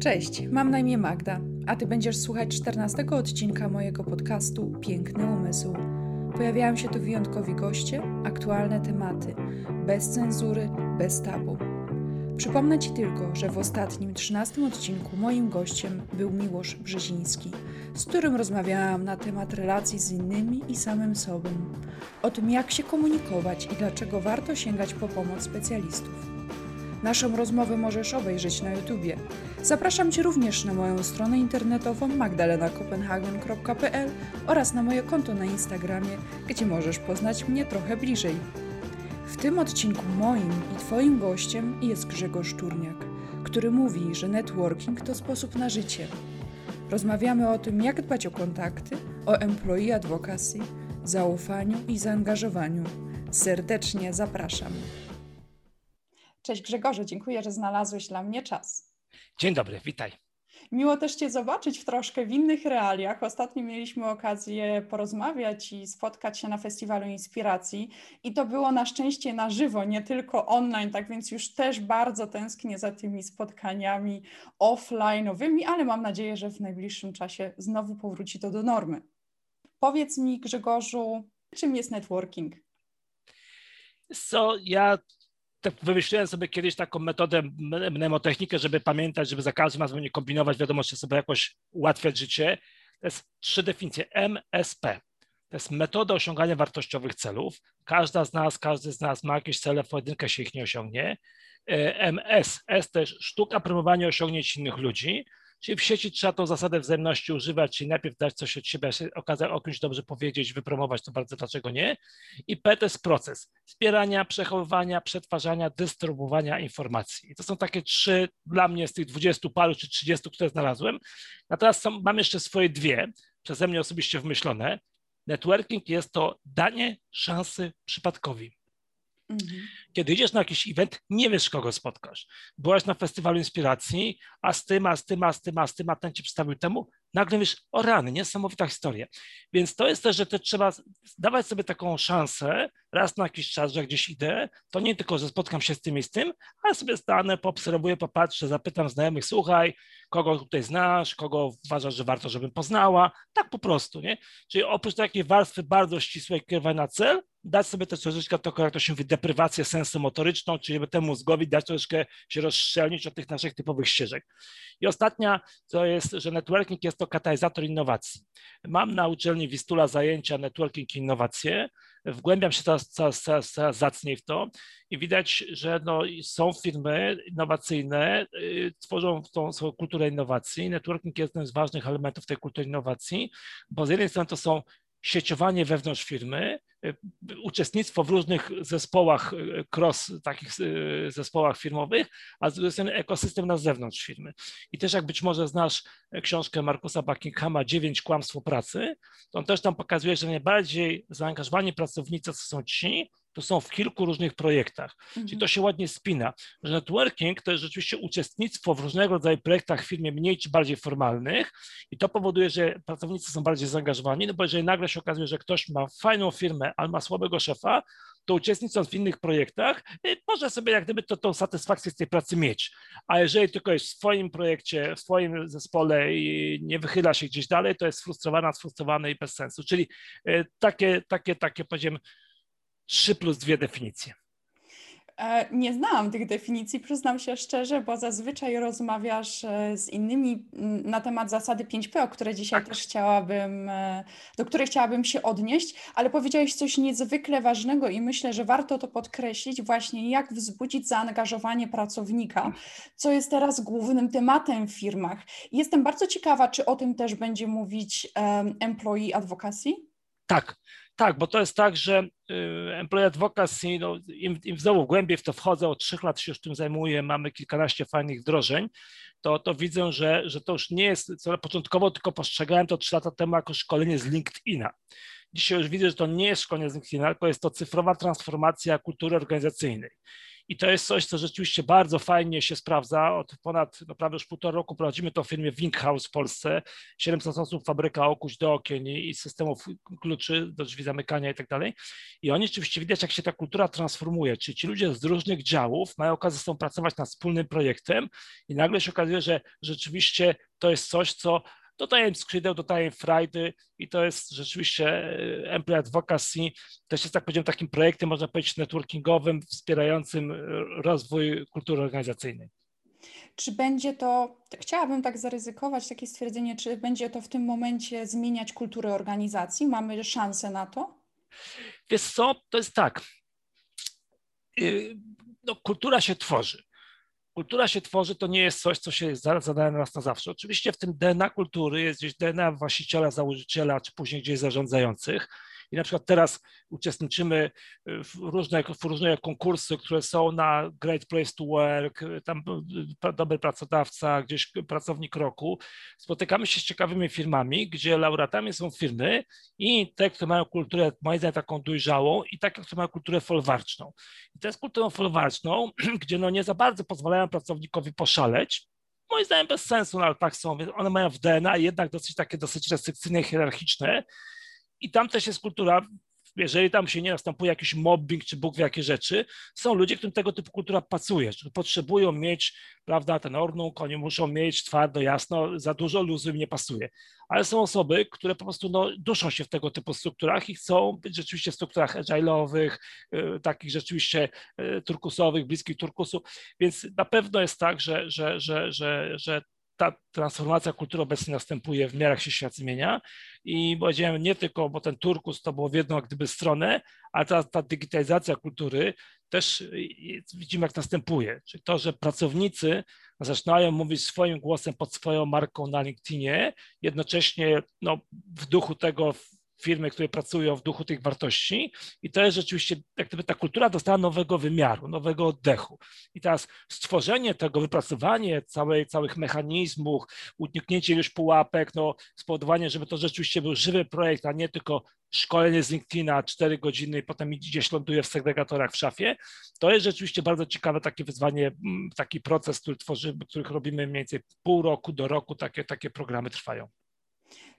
Cześć, mam na imię Magda, a ty będziesz słuchać 14 odcinka mojego podcastu Piękny Umysł. Pojawiają się tu wyjątkowi goście, aktualne tematy, bez cenzury, bez tabu. Przypomnę Ci tylko, że w ostatnim, 13 odcinku moim gościem był Miłosz Brzeziński, z którym rozmawiałam na temat relacji z innymi i samym sobą, o tym jak się komunikować i dlaczego warto sięgać po pomoc specjalistów. Naszą rozmowę możesz obejrzeć na YouTubie. Zapraszam Cię również na moją stronę internetową magdalenakopenhagen.pl oraz na moje konto na Instagramie, gdzie możesz poznać mnie trochę bliżej. W tym odcinku moim i Twoim gościem jest Grzegorz Turniak, który mówi, że networking to sposób na życie. Rozmawiamy o tym, jak dbać o kontakty, o employee advocacy, zaufaniu i zaangażowaniu. Serdecznie zapraszam. Cześć Grzegorze, dziękuję, że znalazłeś dla mnie czas. Dzień dobry, witaj. Miło też Cię zobaczyć w troszkę w innych realiach. Ostatnio mieliśmy okazję porozmawiać i spotkać się na Festiwalu Inspiracji i to było na szczęście na żywo, nie tylko online, tak więc już też bardzo tęsknię za tymi spotkaniami offline'owymi, ale mam nadzieję, że w najbliższym czasie znowu powróci to do normy. Powiedz mi Grzegorzu, czym jest networking? Co, ja tak wymyśliłem sobie kiedyś taką metodę, mnemotechnikę, żeby pamiętać, żeby za każdym razem nie kombinować, wiadomo, czy sobie jakoś ułatwiać życie. To jest trzy definicje. MSP. To jest metoda osiągania wartościowych celów. Każda z nas, każdy z nas ma jakieś cele, w pojedynkę się ich nie osiągnie. E, MS. S też sztuka promowania osiągnięć innych ludzi. Czyli w sieci trzeba tą zasadę wzajemności używać, czyli najpierw dać coś od siebie, okazać o kimś dobrze powiedzieć, wypromować, to bardzo dlaczego nie. I P to jest proces zbierania, przechowywania, przetwarzania, dystrybuowania informacji. I to są takie trzy dla mnie z tych dwudziestu paru czy trzydziestu, które znalazłem. Natomiast są, mam jeszcze swoje dwie, przeze mnie osobiście wymyślone. Networking jest to danie szansy przypadkowi. Mhm. Kiedy idziesz na jakiś event, nie wiesz, kogo spotkasz. Byłaś na festiwalu inspiracji, a z tym, a z tym, a z tym, a z tym, a ten ci przedstawił temu, nagle wiesz, o rany, niesamowita historia. Więc to jest też, że to trzeba dawać sobie taką szansę raz na jakiś czas, że gdzieś idę, to nie tylko, że spotkam się z tym i z tym, ale sobie stanę, poobserwuję, popatrzę, zapytam znajomych, słuchaj, kogo tutaj znasz, kogo uważasz, że warto, żebym poznała, tak po prostu, nie? Czyli oprócz takiej warstwy bardzo ścisłej kierowania na cel, dać sobie też troszeczkę taką, jak to się mówi, deprywację sensu motoryczną, czyli temu mózgowi dać troszeczkę się rozszczelnić od tych naszych typowych ścieżek. I ostatnia to jest, że networking jest to katalizator innowacji. Mam na uczelni Wistula zajęcia networking i innowacje, wgłębiam się coraz, coraz, coraz, coraz zacniej w to i widać, że no, są firmy innowacyjne, y, tworzą tą swoją kulturę innowacji. Networking jest jednym z ważnych elementów tej kultury innowacji, bo z jednej strony to są sieciowanie wewnątrz firmy, y, uczestnictwo w różnych zespołach, y, cross takich y, zespołach firmowych, a z drugiej strony ekosystem na zewnątrz firmy. I też jak być może znasz książkę Markusa Buckinghama Dziewięć kłamstwo pracy, to on też tam pokazuje, że najbardziej zaangażowani pracownicy to są ci, to są w kilku różnych projektach. Mhm. Czyli to się ładnie spina, że networking to jest rzeczywiście uczestnictwo w różnego rodzaju projektach w firmie mniej czy bardziej formalnych i to powoduje, że pracownicy są bardziej zaangażowani, no bo jeżeli nagle się okazuje, że ktoś ma fajną firmę, ale ma słabego szefa, to uczestnicząc w innych projektach, y, może sobie jak gdyby to, tą satysfakcję z tej pracy mieć. A jeżeli tylko jest w swoim projekcie, w swoim zespole i nie wychyla się gdzieś dalej, to jest sfrustrowana, sfrustrowane i bez sensu. Czyli y, takie, takie, takie, powiedziałem, trzy plus dwie definicje. E, nie znałam tych definicji, przyznam się szczerze, bo zazwyczaj rozmawiasz e, z innymi na temat zasady 5P, o które dzisiaj tak. też chciałabym, e, do której chciałabym się odnieść, ale powiedziałeś coś niezwykle ważnego i myślę, że warto to podkreślić, właśnie jak wzbudzić zaangażowanie pracownika, co jest teraz głównym tematem w firmach. Jestem bardzo ciekawa, czy o tym też będzie mówić um, employee advocacy? Tak, tak, bo to jest tak, że y, employee advocacy, no, im, im znowu głębiej w to wchodzę, od trzech lat się już tym zajmuję, mamy kilkanaście fajnych wdrożeń, to, to widzę, że, że to już nie jest, co początkowo tylko postrzegałem to trzy lata temu jako szkolenie z LinkedIna. Dzisiaj już widzę, że to nie jest szkolenie z LinkedIna, tylko jest to cyfrowa transformacja kultury organizacyjnej. I to jest coś, co rzeczywiście bardzo fajnie się sprawdza. Od ponad prawie już półtora roku prowadzimy to w firmie Winkhouse w Polsce. 700 osób, fabryka okuś do okien i, i systemów kluczy do drzwi zamykania i tak dalej. I oni rzeczywiście widać, jak się ta kultura transformuje. Czyli ci ludzie z różnych działów mają okazję z tą pracować nad wspólnym projektem i nagle się okazuje, że rzeczywiście to jest coś, co dodaję im skrzydeł, dodaję im frajdy i to jest rzeczywiście e, Employee Advocacy, też jest tak powiedziałem takim projektem, można powiedzieć, networkingowym, wspierającym e, rozwój kultury organizacyjnej. Czy będzie to, chciałabym tak zaryzykować takie stwierdzenie, czy będzie to w tym momencie zmieniać kulturę organizacji? Mamy szansę na to? Wiesz co, to jest tak. Y, no, kultura się tworzy kultura się tworzy, to nie jest coś, co się zadaje na nas na zawsze. Oczywiście w tym DNA kultury jest gdzieś DNA właściciela, założyciela, czy później gdzieś zarządzających. I na przykład teraz uczestniczymy w różne, w różne konkursy, które są na Great Place to Work, tam dobry pracodawca, gdzieś pracownik roku. Spotykamy się z ciekawymi firmami, gdzie laureatami są firmy i te, które mają kulturę, moim zdaniem, taką dojrzałą i takie, które mają kulturę folwarczną. I to jest kulturą folwarczną, gdzie no nie za bardzo pozwalają pracownikowi poszaleć, moim zdaniem bez sensu, no ale tak są, one mają w DNA jednak dosyć takie dosyć restrykcyjne, hierarchiczne i tam też jest kultura, jeżeli tam się nie następuje jakiś mobbing czy Bóg wie jakie rzeczy, są ludzie, którym tego typu kultura pasuje, że potrzebują mieć, prawda, ten ornuk, oni muszą mieć twardo, jasno, za dużo luzu im nie pasuje. Ale są osoby, które po prostu no, duszą się w tego typu strukturach i chcą być rzeczywiście w strukturach agile'owych, y, takich rzeczywiście y, turkusowych, bliskich turkusu, więc na pewno jest tak, że, że, że, że, że ta transformacja kultury obecnie następuje w miarę jak się świat zmienia. I powiedziałem nie tylko, bo ten turkus to było w jedną jak gdyby stronę, ale ta, ta digitalizacja kultury też widzimy jak następuje, czyli to, że pracownicy zaczynają mówić swoim głosem pod swoją marką na LinkedInie, jednocześnie no, w duchu tego firmy, które pracują w duchu tych wartości i to jest rzeczywiście, jak gdyby ta kultura dostała nowego wymiaru, nowego oddechu. I teraz stworzenie tego, wypracowanie całej, całych mechanizmów, uniknięcie już pułapek, no, spowodowanie, żeby to rzeczywiście był żywy projekt, a nie tylko szkolenie z LinkedIna 4 godziny i potem gdzieś ląduje w segregatorach w szafie, to jest rzeczywiście bardzo ciekawe takie wyzwanie, mm, taki proces, który tworzymy, których robimy mniej więcej pół roku do roku, takie, takie programy trwają.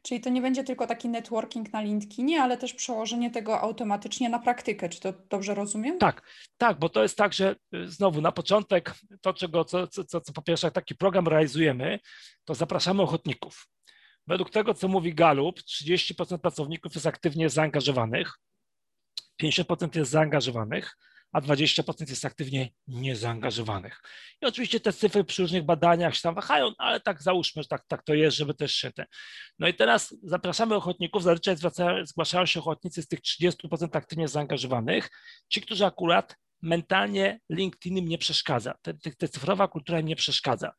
Czyli to nie będzie tylko taki networking na LinkedInie, ale też przełożenie tego automatycznie na praktykę. Czy to dobrze rozumiem? Tak, tak, bo to jest tak, że y, znowu na początek to, czego, co, co, co, co po pierwsze taki program realizujemy, to zapraszamy ochotników. Według tego, co mówi Galup, 30% pracowników jest aktywnie zaangażowanych, 50% jest zaangażowanych, a 20% jest aktywnie niezaangażowanych. I oczywiście te cyfry przy różnych badaniach się tam wahają, ale tak załóżmy, że tak, tak to jest, żeby też się te. No i teraz zapraszamy ochotników, zazwyczaj zgłaszają się ochotnicy z tych 30% aktywnie zaangażowanych, ci, którzy akurat mentalnie LinkedIn im nie przeszkadza, te, te, te cyfrowa kultura im nie przeszkadza.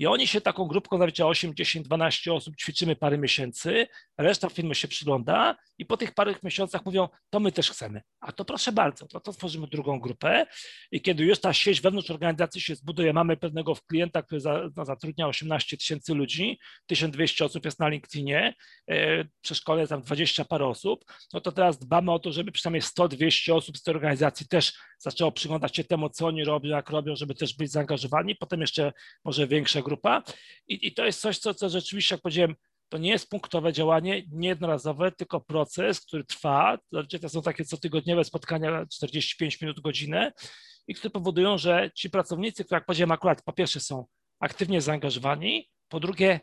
I oni się taką grupką, nawet 8, 10, 12 osób ćwiczymy parę miesięcy, reszta firmy się przygląda i po tych paru miesiącach mówią, to my też chcemy. A to proszę bardzo, to, to tworzymy drugą grupę i kiedy już ta sieć wewnątrz organizacji się zbuduje, mamy pewnego klienta, który za, no, zatrudnia 18 tysięcy ludzi, 1200 osób jest na LinkedInie, e, przeszkole tam 20 parę osób, no to teraz dbamy o to, żeby przynajmniej 100-200 osób z tej organizacji też zaczęło przyglądać się temu, co oni robią, jak robią, żeby też być zaangażowani, potem jeszcze może większa grupa i, i to jest coś, co, co rzeczywiście, jak powiedziałem, to nie jest punktowe działanie, niejednorazowe, tylko proces, który trwa. To są takie cotygodniowe spotkania, 45 minut, godzinę, i które powodują, że ci pracownicy, którzy, jak powiedziałem, akurat po pierwsze są aktywnie zaangażowani, po drugie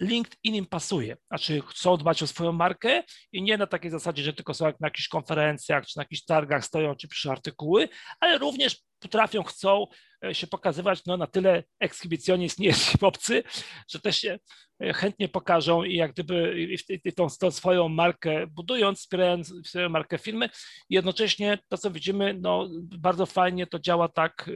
LinkedIn im pasuje, znaczy chcą dbać o swoją markę i nie na takiej zasadzie, że tylko są na jakichś konferencjach czy na jakichś targach stoją czy piszą artykuły, ale również potrafią, chcą się pokazywać no, na tyle ekshibicjonizm nie jest obcy, że też się chętnie pokażą i jak gdyby i tą, tą, swoją markę budując, wspierając swoją markę firmy. I jednocześnie to, co widzimy, no, bardzo fajnie to działa tak,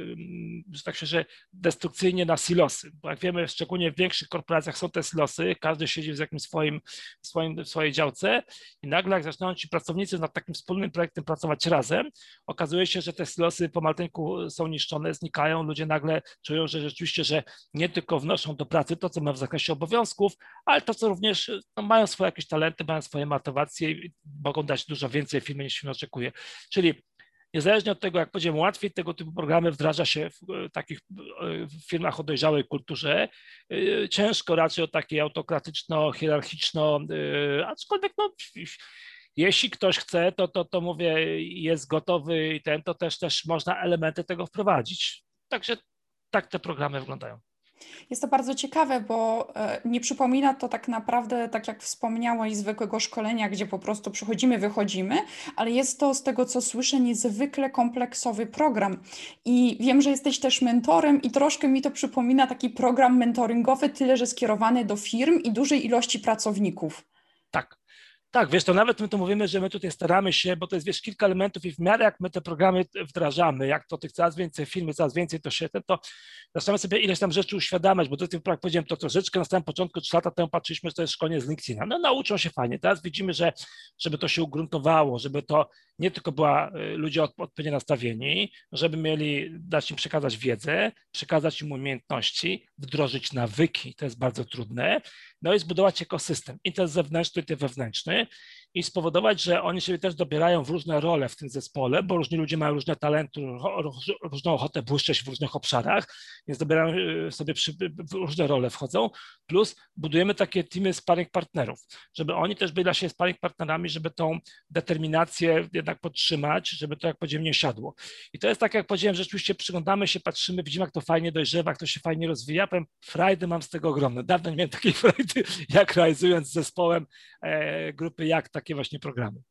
że tak się, że destrukcyjnie na silosy, bo jak wiemy, szczególnie w większych korporacjach są te silosy, każdy siedzi w jakimś swoim, swoim, swojej działce i nagle jak zaczynają ci pracownicy nad takim wspólnym projektem pracować razem, okazuje się, że te silosy po malteńku są niszczone, znikają, ludzie nagle czują, że rzeczywiście, że nie tylko wnoszą do pracy to, co mają w zakresie obowiązków, ale to, co również no, mają swoje jakieś talenty, mają swoje motywacje i mogą dać dużo więcej firmy niż firma oczekuje. Czyli niezależnie od tego, jak powiedziałem, łatwiej tego typu programy wdraża się w e, takich w firmach o dojrzałej kulturze. Ciężko raczej o takiej autokratyczno-hierarchiczno, aczkolwiek no, jeśli ktoś chce, to, to, to mówię, jest gotowy i ten, to też, też można elementy tego wprowadzić. Także tak te programy wyglądają. Jest to bardzo ciekawe, bo e, nie przypomina to tak naprawdę, tak jak wspomniałaś, zwykłego szkolenia, gdzie po prostu przychodzimy, wychodzimy, ale jest to z tego, co słyszę, niezwykle kompleksowy program. I wiem, że jesteś też mentorem, i troszkę mi to przypomina taki program mentoringowy, tyle że skierowany do firm i dużej ilości pracowników. Tak, wiesz, to nawet my tu mówimy, że my tutaj staramy się, bo to jest, wiesz, kilka elementów i w miarę jak my te programy wdrażamy, jak to tych coraz więcej firmy, coraz więcej to się, to zaczynamy sobie ileś tam rzeczy uświadamiać, bo to, jak powiedziałem, to troszeczkę na samym początku, trzy lata temu patrzyliśmy, że to jest szkolenie z LinkedIna. No nauczą się fajnie, teraz widzimy, że żeby to się ugruntowało, żeby to nie tylko była y, ludzie odpowiednio nastawieni, żeby mieli dać im przekazać wiedzę, przekazać im umiejętności, wdrożyć nawyki, to jest bardzo trudne, no i zbudować ekosystem, i ten zewnętrzny, i ten wewnętrzny i spowodować, że oni sobie też dobierają w różne role w tym zespole, bo różni ludzie mają różne talenty, różną ochotę błyszczeć w różnych obszarach, więc dobierają y, sobie przy, różne role wchodzą, plus budujemy takie teamy sparring partnerów, żeby oni też byli dla siebie sparring partnerami, żeby tą determinację jednak podtrzymać, żeby to jak powiedziałem nie siadło. I to jest tak jak powiedziałem, rzeczywiście przyglądamy się, patrzymy, widzimy jak to fajnie dojrzewa, jak to się fajnie rozwija, powiem, frajdy mam z tego ogromne. Dawno nie miałem takiej frajdy, jak realizując z zespołem e, grupy jak takie właśnie programy.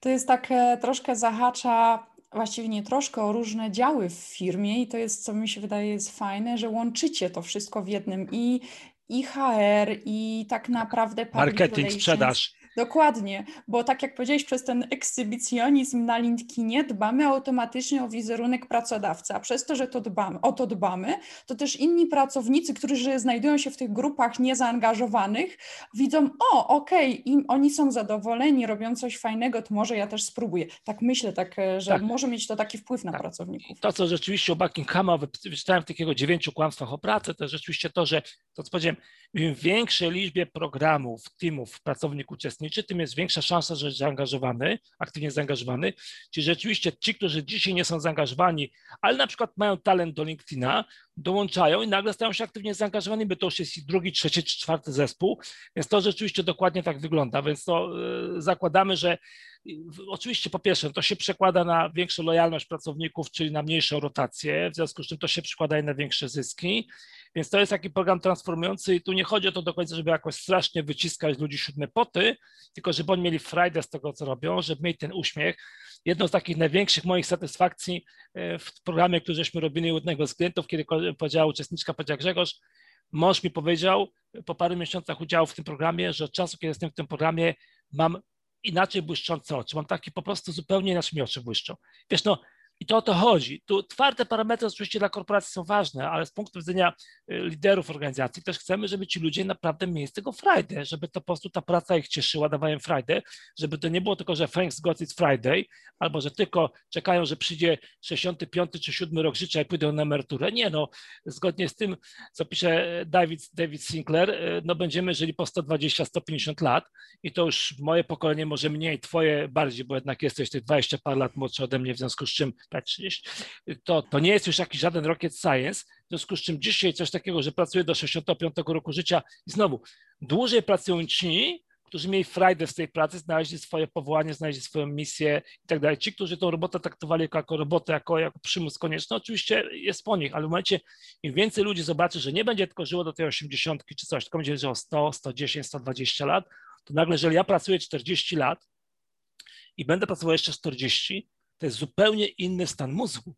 To jest tak e, troszkę zahacza właściwie nie troszkę o różne działy w firmie i to jest, co mi się wydaje jest fajne, że łączycie to wszystko w jednym i, i HR i tak naprawdę marketing, sprzedaż. Dokładnie, bo tak jak powiedziałeś, przez ten ekshibicjonizm na LinkedInie dbamy automatycznie o wizerunek pracodawcy, a przez to, że to dbamy, o to dbamy, to też inni pracownicy, którzy znajdują się w tych grupach niezaangażowanych, widzą, o, okej, okay, oni są zadowoleni, robią coś fajnego, to może ja też spróbuję. Tak myślę, tak, e, że tak. może mieć to taki wpływ na tak. pracowników. To, co rzeczywiście u Buckinghama wyczytałem w takiego dziewięciu kłamstwach o pracy, to rzeczywiście to, że, to co powiedziałem, im większej liczbie programów, teamów pracownik uczestniczy, tym jest większa szansa, że jest zaangażowany, aktywnie zaangażowany. Czyli rzeczywiście ci, którzy dzisiaj nie są zaangażowani, ale na przykład mają talent do LinkedIna, dołączają i nagle stają się aktywnie zaangażowani, bo to już jest drugi, trzeci czy czwarty zespół, więc to rzeczywiście dokładnie tak wygląda, więc to e, zakładamy, że Oczywiście po pierwsze to się przekłada na większą lojalność pracowników, czyli na mniejszą rotację, w związku z czym to się przekłada na większe zyski, więc to jest taki program transformujący i tu nie chodzi o to do końca, żeby jakoś strasznie wyciskać ludzi siódme poty, tylko żeby oni mieli frajdę z tego, co robią, żeby mieli ten uśmiech. Jedną z takich największych moich satysfakcji e, w programie, który żeśmy robili u jednego z klientów, kiedy powiedziała uczestniczka, powiedziała Grzegorz, mąż mi powiedział po paru miesiącach udziału w tym programie, że od czasu, kiedy jestem w tym programie, mam inaczej błyszczące oczy. Mam takie po prostu zupełnie inaczej mi oczy błyszczą. Wiesz, no i to o to chodzi. Tu twarde parametry oczywiście dla korporacji są ważne, ale z punktu widzenia y, liderów organizacji też chcemy, żeby ci ludzie naprawdę mieli z tego Friday, żeby to po prostu ta praca ich cieszyła, dawała im żeby to nie było tylko, że thanks God it's Friday, albo że tylko czekają, że przyjdzie 65 czy 7 rok życia i pójdą na emeryturę. Nie, no, zgodnie z tym, co pisze David, David Sinclair, y, no będziemy żyli po 120-150 lat i to już moje pokolenie może mniej, twoje bardziej, bo jednak jesteś tych 20 par lat młodszy ode mnie, w związku z czym patrzeć, to, to nie jest już jakiś żaden rocket science, w związku z czym dzisiaj coś takiego, że pracuję do 65 roku życia i znowu dłużej pracują ci, którzy mieli frajdę z tej pracy, znaleźli swoje powołanie, znaleźli swoją misję i tak dalej. Ci, którzy tą robotę traktowali jako, jako robotę, jako, jako przymus konieczny, oczywiście jest po nich, ale w momencie, im więcej ludzi zobaczy, że nie będzie tylko żyło do tej 80 czy coś, tylko będzie żyło 100, 110, 120 lat, to nagle, jeżeli ja pracuję 40 lat i będę pracował jeszcze 40, to jest zupełnie inny stan mózgu.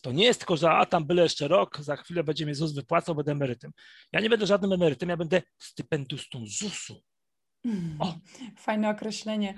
To nie jest tylko, że a tam byle jeszcze rok, za chwilę będzie mi ZUS wypłacał, będę emerytem. Ja nie będę żadnym emerytem, ja będę stypendustą ZUS-u. O. Fajne określenie.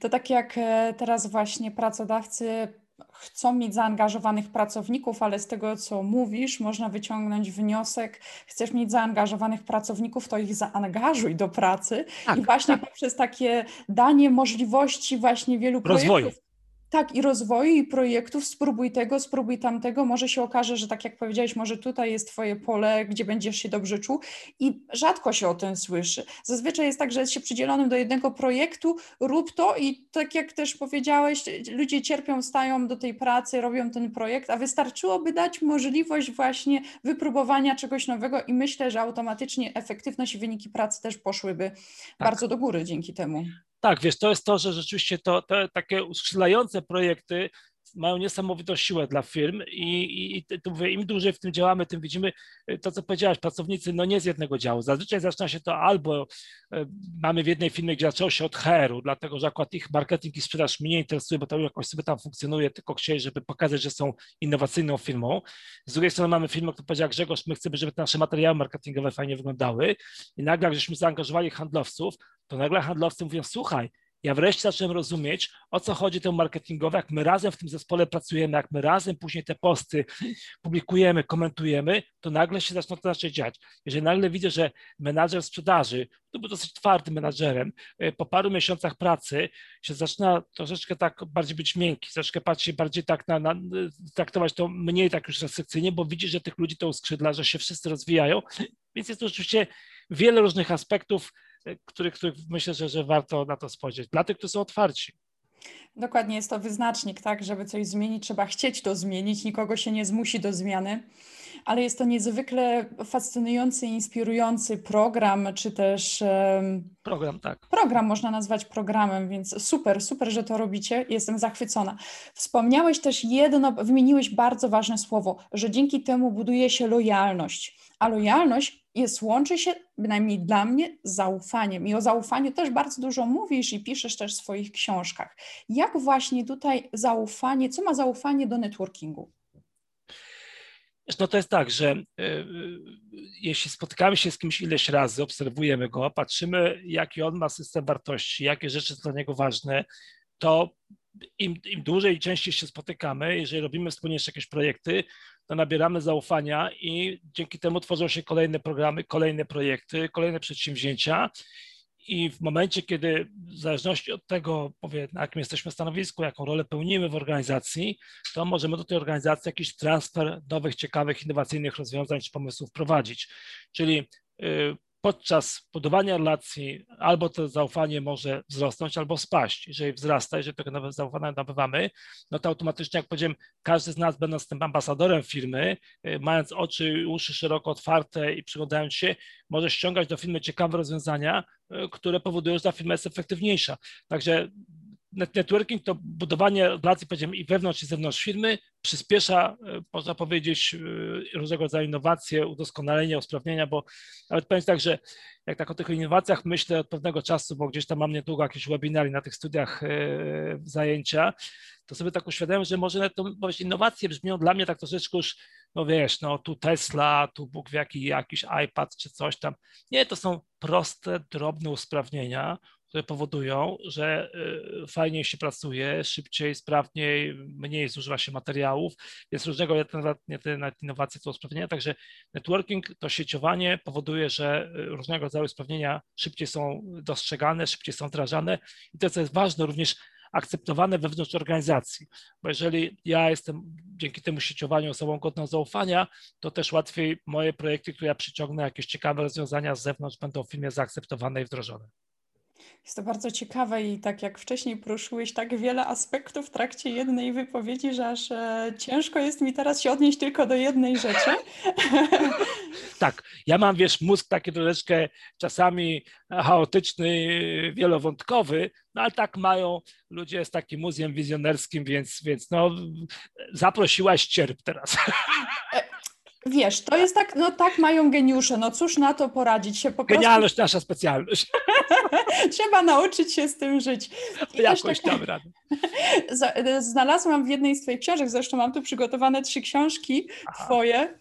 To tak jak e, teraz właśnie pracodawcy chcą mieć zaangażowanych pracowników, ale z tego, co mówisz, można wyciągnąć wniosek, chcesz mieć zaangażowanych pracowników, to ich zaangażuj do pracy tak, i właśnie tak. poprzez takie danie możliwości właśnie wielu Rozwoju. projektów, Tak, i rozwoju, i projektów, spróbuj tego, spróbuj tamtego. Może się okaże, że tak jak powiedziałeś, może tutaj jest Twoje pole, gdzie będziesz się dobrze czuł. I rzadko się o tym słyszy. Zazwyczaj jest tak, że jest się przydzielonym do jednego projektu, rób to, i tak jak też powiedziałeś, ludzie cierpią, stają do tej pracy, robią ten projekt, a wystarczyłoby dać możliwość właśnie wypróbowania czegoś nowego, i myślę, że automatycznie efektywność i wyniki pracy też poszłyby tak. bardzo do góry dzięki temu. Tak, wiesz, to jest to, że rzeczywiście to, te takie uskrzydlające projekty mają niesamowitą siłę dla firm i, i, i tu mówię, im dłużej w tym działamy, tym widzimy y, to, co powiedziałaś, pracownicy no nie z jednego działu. Zazwyczaj zaczyna się to albo y, mamy w jednej firmie, gdzie zaczęło się od HR-u, dlatego że akurat ich marketing i sprzedaż mnie interesuje, bo to jakoś sobie tam funkcjonuje, tylko chcieli, żeby pokazać, że są innowacyjną firmą. Z drugiej strony mamy firmę, która powiedziała, Grzegorz, my chcemy, żeby te nasze materiały marketingowe fajnie wyglądały i nagle, żeśmy zaangażowali handlowców, to nagle handlowcy mówią, słuchaj, ja wreszcie zacząłem rozumieć, o co chodzi temu marketingowi, jak my razem w tym zespole pracujemy, jak my razem później te posty publikujemy, komentujemy, to nagle się zaczyna to zacząć dziać. Jeżeli nagle widzę, że menadżer sprzedaży, to był dosyć twardym menadżerem, e, po paru miesiącach pracy się zaczyna troszeczkę tak bardziej być miękki, troszeczkę patrzeć bardziej tak na, na traktować to mniej tak już restrykcyjnie, bo widzi, że tych ludzi to uskrzydla, że się wszyscy rozwijają, więc jest to oczywiście wiele różnych aspektów, których, których myślę, że, że warto na to spojrzeć. Dla tych, którzy są otwarci. Dokładnie jest to wyznacznik, tak? Żeby coś zmienić, trzeba chcieć to zmienić, nikogo się nie zmusi do zmiany, ale jest to niezwykle fascynujący, inspirujący program, czy też. Program, tak. Program można nazwać programem, więc super, super, że to robicie. Jestem zachwycona. Wspomniałeś też jedno, wymieniłeś bardzo ważne słowo, że dzięki temu buduje się lojalność. A lojalność jest, łączy się, bynajmniej dla mnie, z zaufaniem. I o zaufaniu też bardzo dużo mówisz i piszesz też w swoich książkach. Jak właśnie tutaj zaufanie, co ma zaufanie do networkingu? No to jest tak, że y, jeśli spotykamy się z kimś ileś razy, obserwujemy go, patrzymy, jaki on ma system wartości, jakie rzeczy są dla niego ważne, to im, im dłużej i częściej się spotykamy, jeżeli robimy wspólnie jeszcze jakieś projekty, to nabieramy zaufania i dzięki temu tworzą się kolejne programy, kolejne projekty, kolejne przedsięwzięcia. I w momencie, kiedy w zależności od tego, powie, na jakim jesteśmy stanowisku, jaką rolę pełnimy w organizacji, to możemy do tej organizacji jakiś transfer nowych, ciekawych, innowacyjnych rozwiązań czy pomysłów prowadzić. Czyli y, podczas budowania relacji albo to zaufanie może wzrosnąć, albo spaść. Jeżeli wzrasta, jeżeli tego nowe zaufanie nabywamy, no to automatycznie, jak powiedziałem, każdy z nas, będąc tym ambasadorem firmy, y, mając oczy i uszy szeroko otwarte i przyglądając się, może ściągać do firmy ciekawe rozwiązania, y, które powodują, że ta firma jest efektywniejsza. Także networking to budowanie relacji, powiedziałem, i wewnątrz, i zewnątrz firmy, przyspiesza, e, można powiedzieć, e, różnego rodzaju innowacje, udoskonalenia, usprawnienia, bo nawet powiem tak, że jak tak o tych innowacjach myślę od pewnego czasu, bo gdzieś tam mam niedługo jakieś webinary na tych studiach e, zajęcia, to sobie tak uświadamiam, że może to innowacje brzmią dla mnie tak troszeczkę już, no wiesz, no tu Tesla, tu Bóg w jaki, jakiś iPad czy coś tam. Nie, to są proste, drobne usprawnienia, które powodują, że y, fajniej się pracuje, szybciej, sprawniej, mniej zużywa się materiałów, więc różnego te innowacje to usprawnienia, także networking, to sieciowanie powoduje, że y, różnego rodzaju usprawnienia szybciej są dostrzegane, szybciej są wdrażane. I to, co jest ważne, również akceptowane wewnątrz organizacji, bo jeżeli ja jestem dzięki temu sieciowaniu osobą godną zaufania, to też łatwiej moje projekty, które ja przyciągnę, jakieś ciekawe rozwiązania z zewnątrz będą w firmie zaakceptowane i wdrożone. Jest to bardzo ciekawe i tak jak wcześniej poruszyłeś tak wiele aspektów w trakcie jednej wypowiedzi, że aż e, ciężko jest mi teraz się odnieść tylko do jednej rzeczy. Tak, ja mam, wiesz, mózg taki troszeczkę czasami chaotyczny, wielowątkowy, no ale tak mają ludzie z takim muzeum wizjonerskim, więc, więc no zaprosiłaś cierp teraz. E, Wiesz, to jest tak, no tak mają geniusze, no cóż na to poradzić się po prostu. Genialność nasza specjalność. Trzeba nauczyć się z tym żyć. I Jakoś tak... radę. Znalazłam w jednej z twoich książek, zresztą mam tu przygotowane trzy książki Aha. twoje,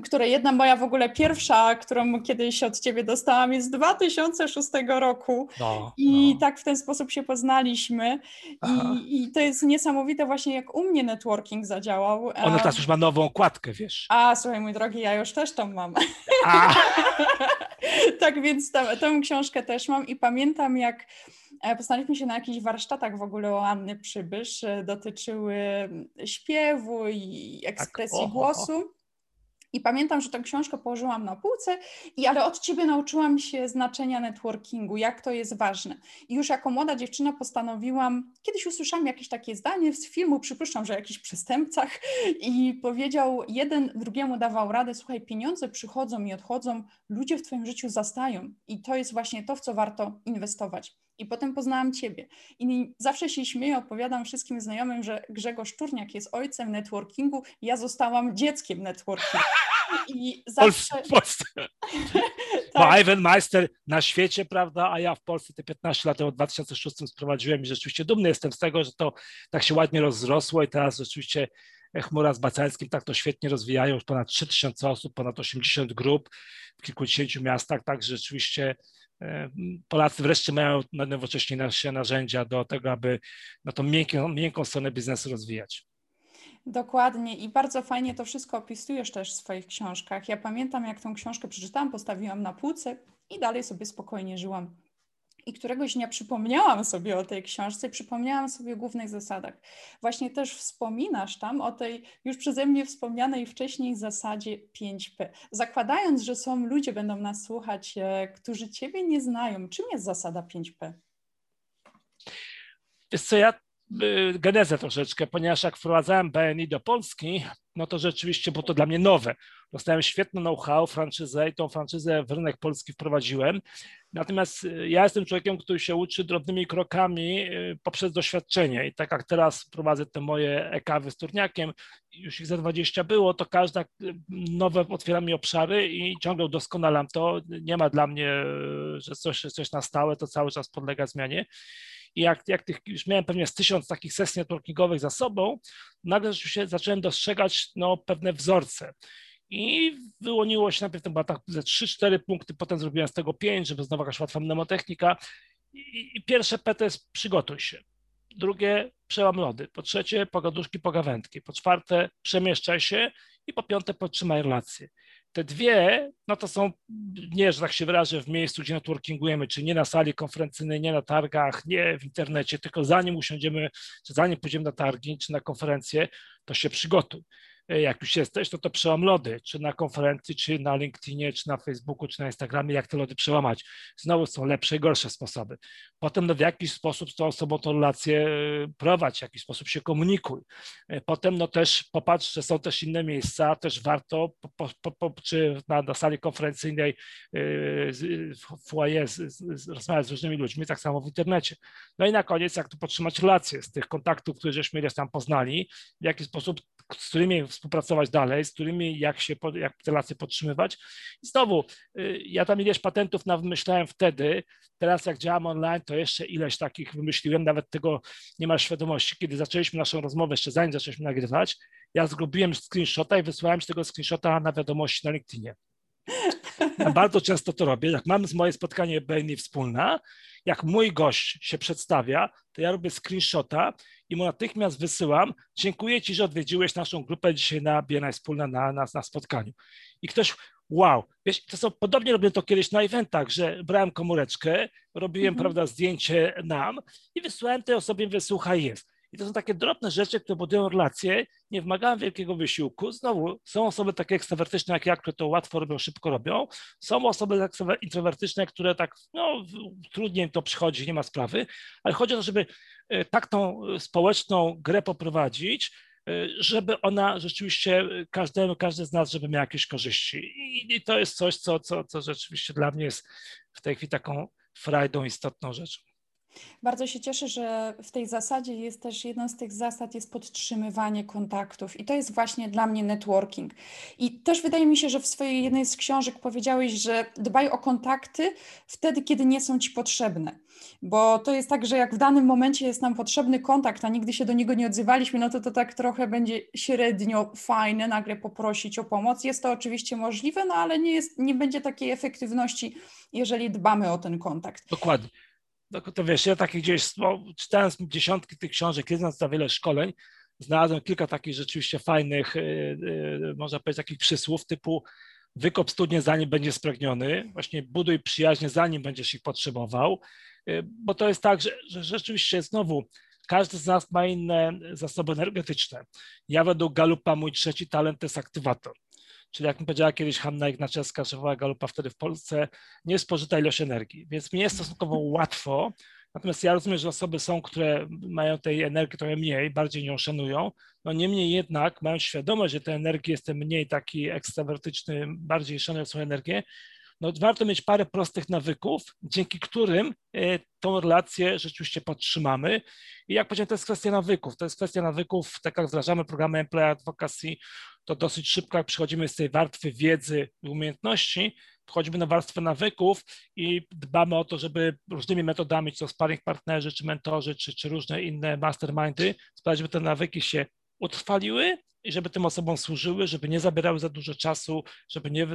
które jedna moja w ogóle pierwsza, którą kiedyś od ciebie dostałam, jest z 2006 roku. No, I no. tak w ten sposób się poznaliśmy. I, I, to jest niesamowite właśnie, jak u mnie networking zadziałał. Ona teraz już ma nową okładkę, wiesz. A, słuchaj, mój drogi, ja już też tą mam. tak więc tę książkę też mam i pamiętam, jak postanowiliśmy się na jakichś warsztatach w ogóle o Anny Przybysz, dotyczyły śpiewu i ekspresji tak, głosu. I pamiętam, że tę książkę położyłam na półce, i, ale od ciebie nauczyłam się znaczenia networkingu, jak to jest ważne. I już jako młoda dziewczyna postanowiłam, kiedyś usłyszałam jakieś takie zdanie z filmu, przypuszczam, że o jakichś przestępcach, i powiedział, jeden drugiemu dawał radę: Słuchaj, pieniądze przychodzą i odchodzą, ludzie w Twoim życiu zastają. I to jest właśnie to, w co warto inwestować. I potem poznałam Ciebie. I zawsze się śmieję, opowiadam wszystkim znajomym, że Grzegorz Turniak jest ojcem networkingu, ja zostałam dzieckiem networkingu. I zawsze... W Polsce. tak. Bo Ivan Meister na świecie, prawda, a ja w Polsce te 15 lat od 2006 sprowadziłem i rzeczywiście dumny jestem z tego, że to tak się ładnie rozrosło i teraz rzeczywiście Chmura z Bacalskim tak to świetnie rozwijają, już ponad 3000 osób, ponad 80 grup w kilkudziesięciu miastach, tak rzeczywiście E, Polacy wreszcie mają najnowocześniejsze narzędzia do tego, aby na tą miękką, miękką stronę biznesu rozwijać. Dokładnie i bardzo fajnie to wszystko opisujesz też w swoich książkach. Ja pamiętam, jak tą książkę przeczytałam, postawiłam na półce i dalej sobie spokojnie żyłam. I któregoś dnia przypomniałam sobie o tej książce, przypomniałam sobie o głównych zasadach. Właśnie też wspominasz tam o tej już przeze mnie wspomnianej wcześniej zasadzie 5P. Zakładając, że są ludzie, będą nas słuchać, e, którzy Ciebie nie znają, czym jest zasada 5P? Wiesz co, ja genezę troszeczkę, ponieważ jak wprowadzałem BNI do Polski, no to rzeczywiście było to dla mnie nowe. Dostałem świetne know-how, franczyzę i tą franczyzę w rynek polski wprowadziłem. Natomiast y, ja jestem człowiekiem, który się uczy drobnymi krokami y, poprzez doświadczenie. I tak jak teraz prowadzę te moje ekawy z turniakiem, już ich za 20 było, to każda y, nowe otwiera mi obszary i ciągle udoskonalam to. Nie ma dla mnie, że coś, coś na stałe, to cały czas podlega zmianie. I jak, jak tych, już miałem pewnie z tysiąc takich sesji networkingowych za sobą, nagle rzeczywiście zacząłem dostrzegać no, pewne wzorce. I wyłoniło się najpierw, to była tak ze 3-4 punkty, potem zrobiłem z tego 5, żeby znowu jakaś łatwa mnemotechnika. I, I pierwsze P jest przygotuj się. Drugie, przełam lody. Po trzecie, pogaduszki, pogawędki. Po czwarte, przemieszczaj się. I po piąte, podtrzymaj relacje. Te dwie, no to są, nie, że tak się wyrażę, w miejscu, gdzie networkingujemy, czyli nie na sali konferencyjnej, nie na targach, nie w internecie, tylko zanim usiądziemy, czy zanim pójdziemy na targi, czy na konferencję, to się przygotuj. E, jak już jesteś, to to przełam lody, czy na konferencji, czy na LinkedInie, czy na Facebooku, czy na Instagramie, jak te lody przełamać. Znowu są lepsze i gorsze sposoby. Potem no, w jakiś sposób z tą osobą tą relację e, prowadź, w jakiś sposób się komunikuj. E, potem no też popatrz, że są też inne miejsca, też warto, po, po, po, czy na, na, sali konferencyjnej w foyer rozmawiać z różnymi ludźmi, tak samo w internecie. No i na koniec, jak tu podtrzymać relacje z tych kontaktów, które żeśmy ileś tam poznali, w jaki sposób z którymi współpracować dalej, z którymi jak się, jak te relacje podtrzymywać. I znowu, y, ja tam ileś patentów wymyślałem wtedy, teraz jak działam online, to jeszcze ileś takich wymyśliłem, nawet tego nie ma świadomości. Kiedy zaczęliśmy naszą rozmowę, jeszcze zanim zaczęliśmy nagrywać, ja zgubiłem screenshota i wysłałem z tego screenshota na wiadomości na LinkedInie. Ja bardzo często to robię. Jak mam z moje spotkanie BNI wspólne, jak mój gość się przedstawia, to ja robię screenshota i mu natychmiast wysyłam. Dziękuję Ci, że odwiedziłeś naszą grupę dzisiaj na BNI wspólna na, na, na spotkaniu. I ktoś, wow, wiesz, to są, podobnie robię to kiedyś na eventach, że brałem komóreczkę, robiłem, mhm. prawda, zdjęcie nam i wysłałem tej osobie, wysłuchaj, jest. I to są takie drobne rzeczy, które budują relacje, nie wymagają wielkiego wysiłku. Znowu, są osoby takie ekstrawertyczne jak ja, które to łatwo robią, szybko robią. Są osoby introwertyczne, które tak, no, trudniej to przychodzi, nie ma sprawy, ale chodzi o to, żeby e, tak tą społeczną grę poprowadzić, e, żeby ona rzeczywiście, każdy, każdy z nas, żeby miał jakieś korzyści. I, i to jest coś, co, co, co rzeczywiście dla mnie jest w tej chwili taką frajdą, istotną rzeczą. Bardzo się cieszę, że w tej zasadzie jest też jedną z tych zasad jest podtrzymywanie kontaktów i to jest właśnie dla mnie networking. I też wydaje mi się, że w swojej jednej z książek powiedziałeś, że dbaj o kontakty wtedy, kiedy nie są ci potrzebne. Bo to jest tak, że jak w danym momencie jest nam potrzebny kontakt, a nigdy się do niego nie odzywaliśmy, no to to tak trochę będzie średnio fajne nagle poprosić o pomoc. Jest to oczywiście możliwe, no ale nie, jest, nie będzie takiej efektywności, jeżeli dbamy o ten kontakt. Dokładnie no to wiesz, ja takich gdzieś, czytając dziesiątki tych książek, jedząc za wiele szkoleń, znalazłem kilka takich rzeczywiście fajnych, yy, yy, można powiedzieć, takich przysłów typu wykop studnie zanim będziesz spragniony, właśnie buduj przyjaźnie zanim będziesz ich potrzebował, bo to jest tak, że, że rzeczywiście znowu każdy z nas ma inne zasoby energetyczne. Ja według Galupa mój trzeci talent to jest aktywator. Czyli jak mi powiedziała kiedyś Hanna Ignaczewska, szefowa Galupa wtedy w Polsce, nie spożyta ilość energii. Więc mi jest stosunkowo łatwo, natomiast ja rozumiem, że osoby są, które mają tej energii trochę mniej, bardziej nią szanują, no niemniej jednak mając świadomość, że tej energii jestem mniej taki ekstrawertyczny, bardziej szanuję swoją energię, no warto mieć parę prostych nawyków, dzięki którym e, tą relację rzeczywiście podtrzymamy. I jak powiedziałem, to jest kwestia nawyków. To jest kwestia nawyków, tak jak wdrażamy programy Employee Advocacy, to dosyć szybko, jak przechodzimy z tej warstwy wiedzy i umiejętności, wchodzimy na warstwę nawyków i dbamy o to, żeby różnymi metodami, czy to sparring partnerzy, czy mentorzy, czy, czy różne inne mastermindy, sprawić, żeby te nawyki się utrwaliły i żeby tym osobom służyły, żeby nie zabierały za dużo czasu, żeby nie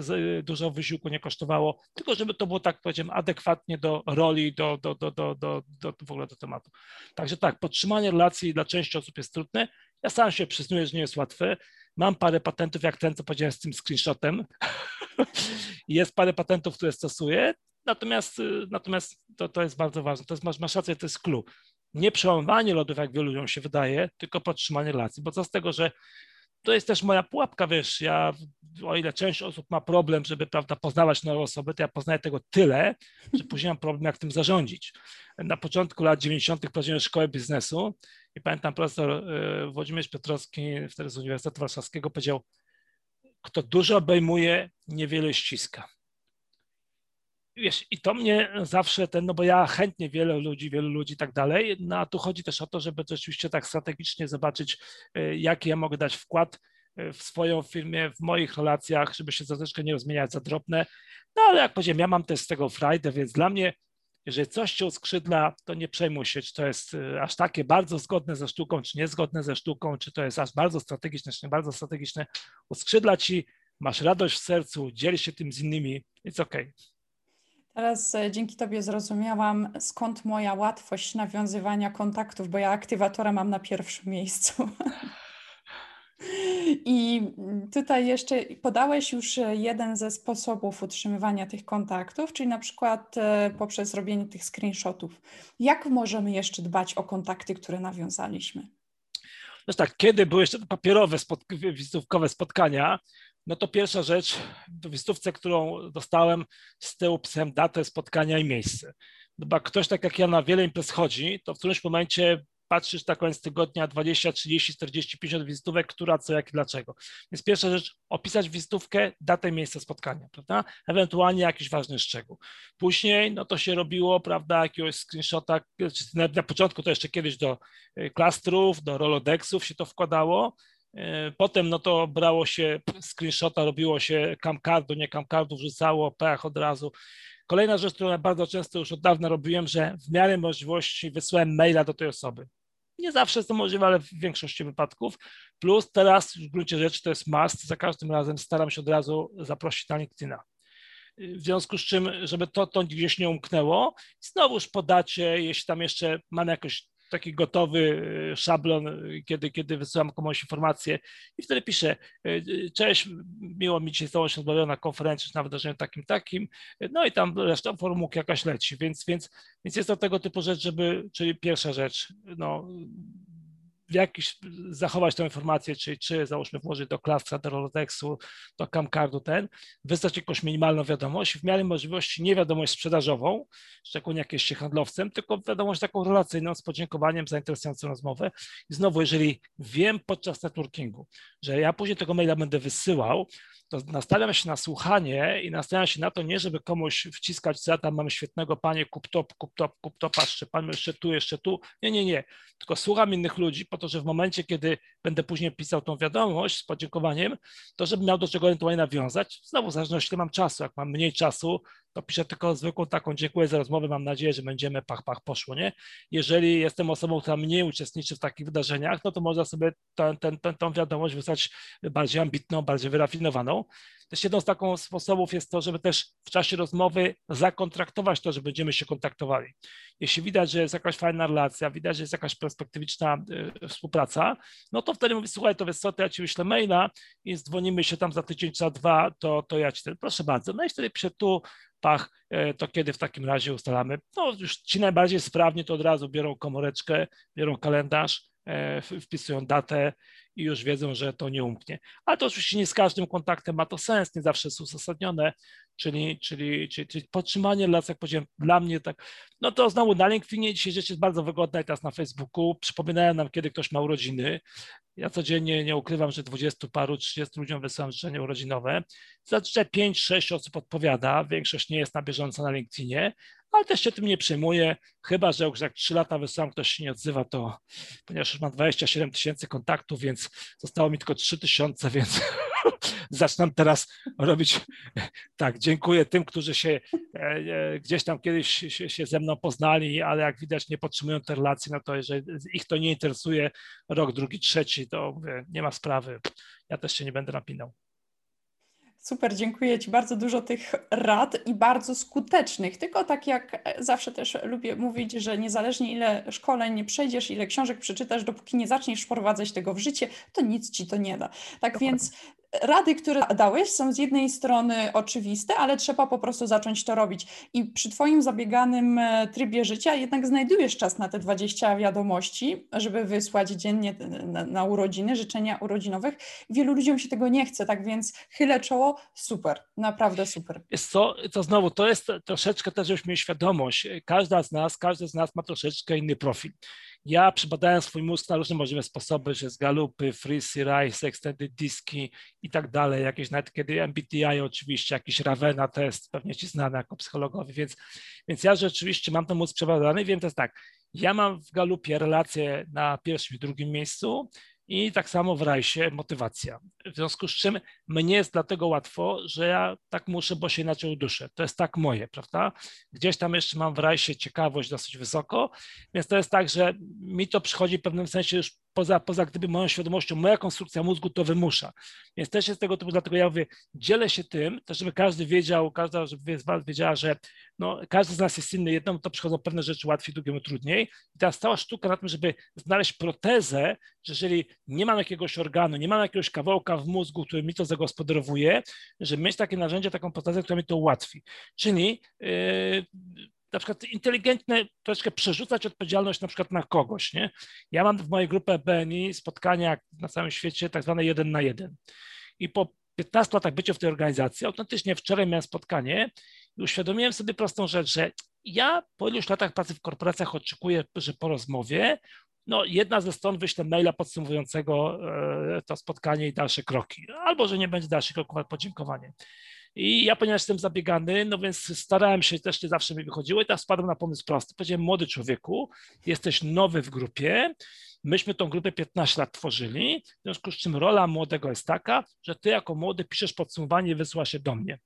dużo wysiłku nie kosztowało, tylko żeby to było, tak powiedziałem, adekwatnie do roli, do, do, do, do, do, do w ogóle do tematu. Także tak, podtrzymanie relacji dla części osób jest trudne. Ja sam się przyznaję, że nie jest łatwe. Mam parę patentów, jak ten, co powiedziałem z tym screenshotem. jest parę patentów, które stosuję, natomiast, natomiast to, to jest bardzo ważne. To jest, masz, masz rację, to jest clue. Nie przełamywanie lodów, jak wielu ludziom się wydaje, tylko podtrzymanie relacji, bo co z tego, że to jest też moja pułapka, wiesz, ja, o ile część osób ma problem, żeby, prawda, poznawać nowe osoby, to ja poznaję tego tyle, że później mam problem, jak tym zarządzić. Na początku lat 90. prowadziłem szkołę biznesu i pamiętam profesor e, Włodzimierz Piotrowski, wtedy z Uniwersytetu Warszawskiego, powiedział, kto dużo obejmuje, niewiele ściska wiesz, i to mnie zawsze ten, no bo ja chętnie wiele ludzi, wielu ludzi i tak dalej, no a tu chodzi też o to, żeby rzeczywiście tak strategicznie zobaczyć, y, jaki ja mogę dać wkład y, w swoją firmie, w moich relacjach, żeby się troszeczkę nie rozmieniać za drobne. No ale jak powiedziałem, ja mam też z tego frajdę, więc dla mnie, jeżeli coś cię uskrzydla, to nie przejmuj się, czy to jest y, aż takie bardzo zgodne ze sztuką, czy niezgodne ze sztuką, czy to jest aż bardzo strategiczne, czy nie bardzo strategiczne. Uskrzydla ci, masz radość w sercu, dziel się tym z innymi, it's okay. Teraz e, dzięki Tobie zrozumiałam, skąd moja łatwość nawiązywania kontaktów, bo ja aktywatora mam na pierwszym miejscu. I tutaj jeszcze podałeś już jeden ze sposobów utrzymywania tych kontaktów, czyli na przykład e, poprzez robienie tych screenshotów. Jak możemy jeszcze dbać o kontakty, które nawiązaliśmy? No tak, kiedy były jeszcze papierowe, wizytówkowe spotkania, no to pierwsza rzecz, w wizytówce, którą dostałem, z tyłu pisałem datę spotkania i miejsce. No bo ktoś tak jak ja na wiele imprez chodzi, to w którymś momencie patrzysz na koniec tygodnia 20, 30, 40, 50 wizytówek, która, co, jak, dlaczego. Więc pierwsza rzecz, opisać wizytówkę, datę, miejsce spotkania, prawda? Ewentualnie jakiś ważny szczegół. Później, no to się robiło, prawda, jakiegoś screenshota, na, na początku to jeszcze kiedyś do klastrów, y, do Rolodexów się to wkładało, E, potem no to brało się screenshota, robiło się camcardu, nie camcardu, wrzucało pech od razu. Kolejna rzecz, którą ja bardzo często już od dawna robiłem, że w miarę możliwości wysłałem maila do tej osoby. Nie zawsze jest to możliwe, ale w większości wypadków. Plus teraz w gruncie rzeczy to jest must, za każdym razem staram się od razu zaprosić na LinkedIna. W związku z czym, żeby to, to gdzieś nie umknęło, znowuż podacie, jeśli tam jeszcze mamy jakoś taki gotowy e, szablon, e, kiedy, kiedy wysyłam komuś informację i wtedy piszę, e, cześć, miło mi dzisiaj z Tobą się na konferencji na wydarzeniu takim, takim, no i tam reszta formułki jakaś leci, więc, więc, więc jest to tego typu rzecz, żeby, czyli pierwsza rzecz, no w jakiś, zachować tę informację, czyli czy załóżmy włożyć do klastra, do Rolodexu, do Camcardu ten, wysłać jakąś minimalną wiadomość, w miarę możliwości nie wiadomość sprzedażową, szczególnie jak się handlowcem, tylko wiadomość taką relacyjną z podziękowaniem za interesującą rozmowę. I znowu, jeżeli wiem podczas networkingu, że ja później tego maila będę wysyłał, nastawiam się na słuchanie i nastawiam się na to nie, żeby komuś wciskać, ja tam mamy świetnego, panie, kup top, kup top, kup top, patrzcie, pan jeszcze tu, jeszcze tu. Nie, nie, nie. Tylko słucham innych ludzi po to, że w momencie, kiedy będę później pisał tą wiadomość z podziękowaniem, to żeby miał do czego ewentualnie nawiązać. Znowu w zależności, ile mam czasu. Jak mam mniej czasu, to piszę tylko zwykłą taką dziękuję za rozmowę, mam nadzieję, że będziemy pach, pach, poszło, nie? Jeżeli jestem osobą, która mniej uczestniczy w takich wydarzeniach, no to można sobie tę, tę, tą wiadomość wysłać bardziej ambitną, bardziej wyrafinowaną. Też jedną z takich sposobów jest to, żeby też w czasie rozmowy zakontraktować to, że będziemy się kontaktowali. Jeśli widać, że jest jakaś fajna relacja, widać, że jest jakaś perspektywiczna y, współpraca, no to wtedy mówię, słuchaj, to wiesz co, to ja ci wyślę maila i dzwonimy się tam za tydzień, za dwa, to, to ja ci ten, proszę bardzo. No i wtedy piszę tu, pach, e, to kiedy w takim razie ustalamy? No już ci najbardziej sprawni to od razu biorą komóreczkę, biorą kalendarz, wpisują datę i już wiedzą, że to nie umknie. Ale to oczywiście nie z każdym kontaktem ma to sens, nie zawsze jest uzasadnione, czyli, czyli, czyli, czyli podtrzymanie relacji, jak powiedziałem, dla mnie tak, no to znowu na LinkedInie dzisiaj rzecz jest bardzo wygodna i teraz na Facebooku przypominają nam, kiedy ktoś ma urodziny. Ja codziennie nie ukrywam, że 20 paru, 30 ludziom wysyłam życzenia urodzinowe. Zazwyczaj 5-6 osób odpowiada, większość nie jest na bieżąco na LinkedInie, ale też się tym nie przejmuję, chyba że jak 3 lata wysyłam, ktoś się nie odzywa, to ponieważ już mam 27 tysięcy kontaktów, więc zostało mi tylko 3 tysiące, więc zaczynam teraz robić tak, dziękuję tym, którzy się e, e, gdzieś tam kiedyś się, się ze mną poznali, ale jak widać nie podtrzymują tej relacji, no to jeżeli ich to nie interesuje rok, drugi, trzeci, to mówię, nie ma sprawy, ja też się nie będę napinał. Super, dziękuję Ci. Bardzo dużo tych rad i bardzo skutecznych. Tylko tak jak zawsze też lubię mówić, że niezależnie ile szkoleń nie przejdziesz, ile książek przeczytasz, dopóki nie zaczniesz wprowadzać tego w życie, to nic Ci to nie da. Tak Dokładnie. więc rady, które dałeś, są z jednej strony oczywiste, ale trzeba po prostu zacząć to robić. I przy Twoim zabieganym e, trybie życia jednak znajdujesz czas na te 20 wiadomości, żeby wysłać dziennie na, na urodziny, życzenia urodzinowych. Wielu ludziom się tego nie chce, tak więc chylę czoło, super, naprawdę super. Jest co, to znowu, to jest troszeczkę też, żebyśmy mieli świadomość, każda z nas, każdy z nas ma troszeczkę inny profil. Ja przebadałem swój mózg na różne możliwe sposoby, że z galupy, freezy, rise, extended diski i tak dalej, jakieś nawet kiedy MBTI oczywiście, jakiś Ravena test, pewnie ci znany jako psychologowi, więc, więc ja rzeczywiście mam ten mózg przebadany. I wiem jest tak, ja mam w galupie relacje na pierwszym i drugim miejscu, i tak samo w rajsie motywacja. W związku z czym mnie jest dlatego łatwo, że ja tak muszę, bo się inaczej uduszę. To jest tak moje, prawda? Gdzieś tam jeszcze mam w rajsie ciekawość dosyć wysoko, więc to jest tak, że mi to przychodzi w pewnym sensie już poza, poza gdyby moją świadomością, moja konstrukcja mózgu to wymusza. Więc też jest tego typu, dlatego ja mówię, dzielę się tym, też żeby każdy wiedział, każda żeby z Was wiedziała, że no, każdy z nas jest inny, jednemu to przychodzą pewne rzeczy łatwiej, drugiemu trudniej. I teraz cała sztuka na tym, żeby znaleźć protezę, że jeżeli nie mam jakiegoś organu, nie mam jakiegoś kawałka w mózgu, który mi to zagospodarowuje, żeby mieć takie narzędzie, taką protezę, która mi to ułatwi. Czyli yy, na przykład inteligentne troszeczkę przerzucać odpowiedzialność na przykład na kogoś, nie? Ja mam w mojej grupie BNI spotkania na całym świecie tak zwane jeden na jeden. I po 15 latach bycia w tej organizacji, autentycznie wczoraj miałem spotkanie i uświadomiłem sobie prostą rzecz, że ja po iluś latach pracy w korporacjach oczekuję, że po rozmowie no, jedna ze stron wyśle maila podsumowującego e, to spotkanie i dalsze kroki, albo że nie będzie dalszych kroków, ale podziękowanie. I ja, ponieważ jestem zabiegany, no więc starałem się, też nie zawsze mi wychodziło i teraz spadłem na pomysł prosty. Powiedziałem, młody człowieku, jesteś nowy w grupie, myśmy tą grupę 15 lat tworzyli, w związku z czym rola młodego jest taka, że ty jako młody piszesz podsumowanie i wysyła się do mnie.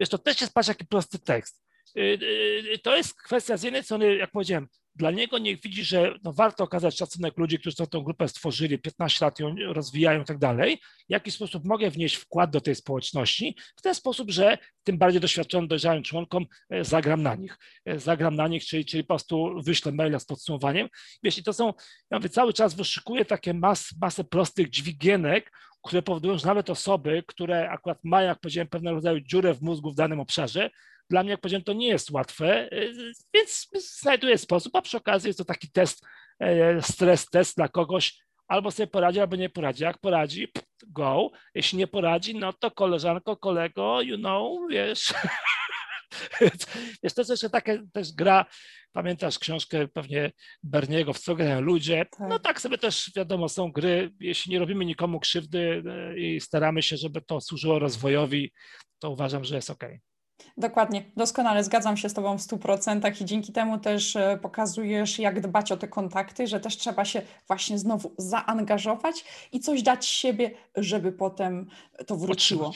Wiesz, to też jest, patrz, jaki prosty tekst. Y, y, y, to jest kwestia z jednej strony, jak powiedziałem, dla niego niech widzi, że no warto okazać szacunek ludzi, którzy tą grupę stworzyli, 15 lat ją rozwijają i tak dalej, w jaki sposób mogę wnieść wkład do tej społeczności, w ten sposób, że tym bardziej doświadczonym, dojrzałym członkom e, zagram na nich. E, zagram na nich, czyli, czyli po prostu wyślę maila z podsumowaniem. Jeśli to są, ja mówię, cały czas wyszukuję takie mas, masę prostych dźwigienek, które powodują, że nawet osoby, które akurat mają, jak powiedziałem, pewnego rodzaju dziurę w mózgu w danym obszarze, dla mnie, jak powiedziałem, to nie jest łatwe, y, więc znajduję sposób, a przy okazji jest to taki test, e, stres test dla kogoś, albo sobie poradzi, albo nie poradzi. Jak poradzi, go. Jeśli nie poradzi, no to koleżanko, kolego, you know, wiesz. Jest to jeszcze taka też gra, pamiętasz książkę pewnie Berniego, w co grają ludzie. Tak. No tak sobie też wiadomo, są gry, jeśli nie robimy nikomu krzywdy e, i staramy się, żeby to służyło rozwojowi, to uważam, że jest ok. Dokładnie, doskonale zgadzam się z Tobą w 100% i dzięki temu też e, pokazujesz, jak dbać o te kontakty, że też trzeba się właśnie znowu zaangażować i coś dać siebie, żeby potem to wróciło.